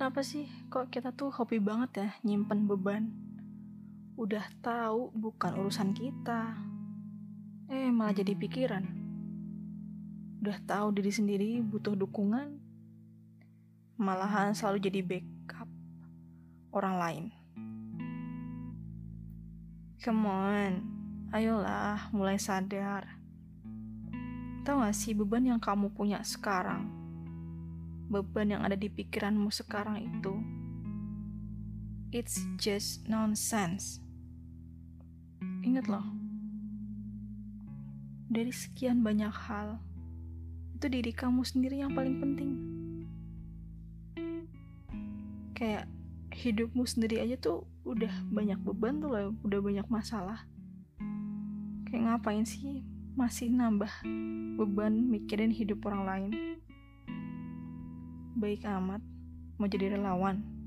Kenapa sih kok kita tuh hobi banget ya nyimpen beban? Udah tahu bukan urusan kita. Eh, malah jadi pikiran. Udah tahu diri sendiri butuh dukungan, malahan selalu jadi backup orang lain. Come on, ayolah mulai sadar. Tahu gak sih beban yang kamu punya sekarang? Beban yang ada di pikiranmu sekarang itu, it's just nonsense. Ingat loh, dari sekian banyak hal, itu diri kamu sendiri yang paling penting. Kayak hidupmu sendiri aja tuh udah banyak beban tuh loh, udah banyak masalah. Kayak ngapain sih masih nambah beban mikirin hidup orang lain? Baik amat. Mau jadi relawan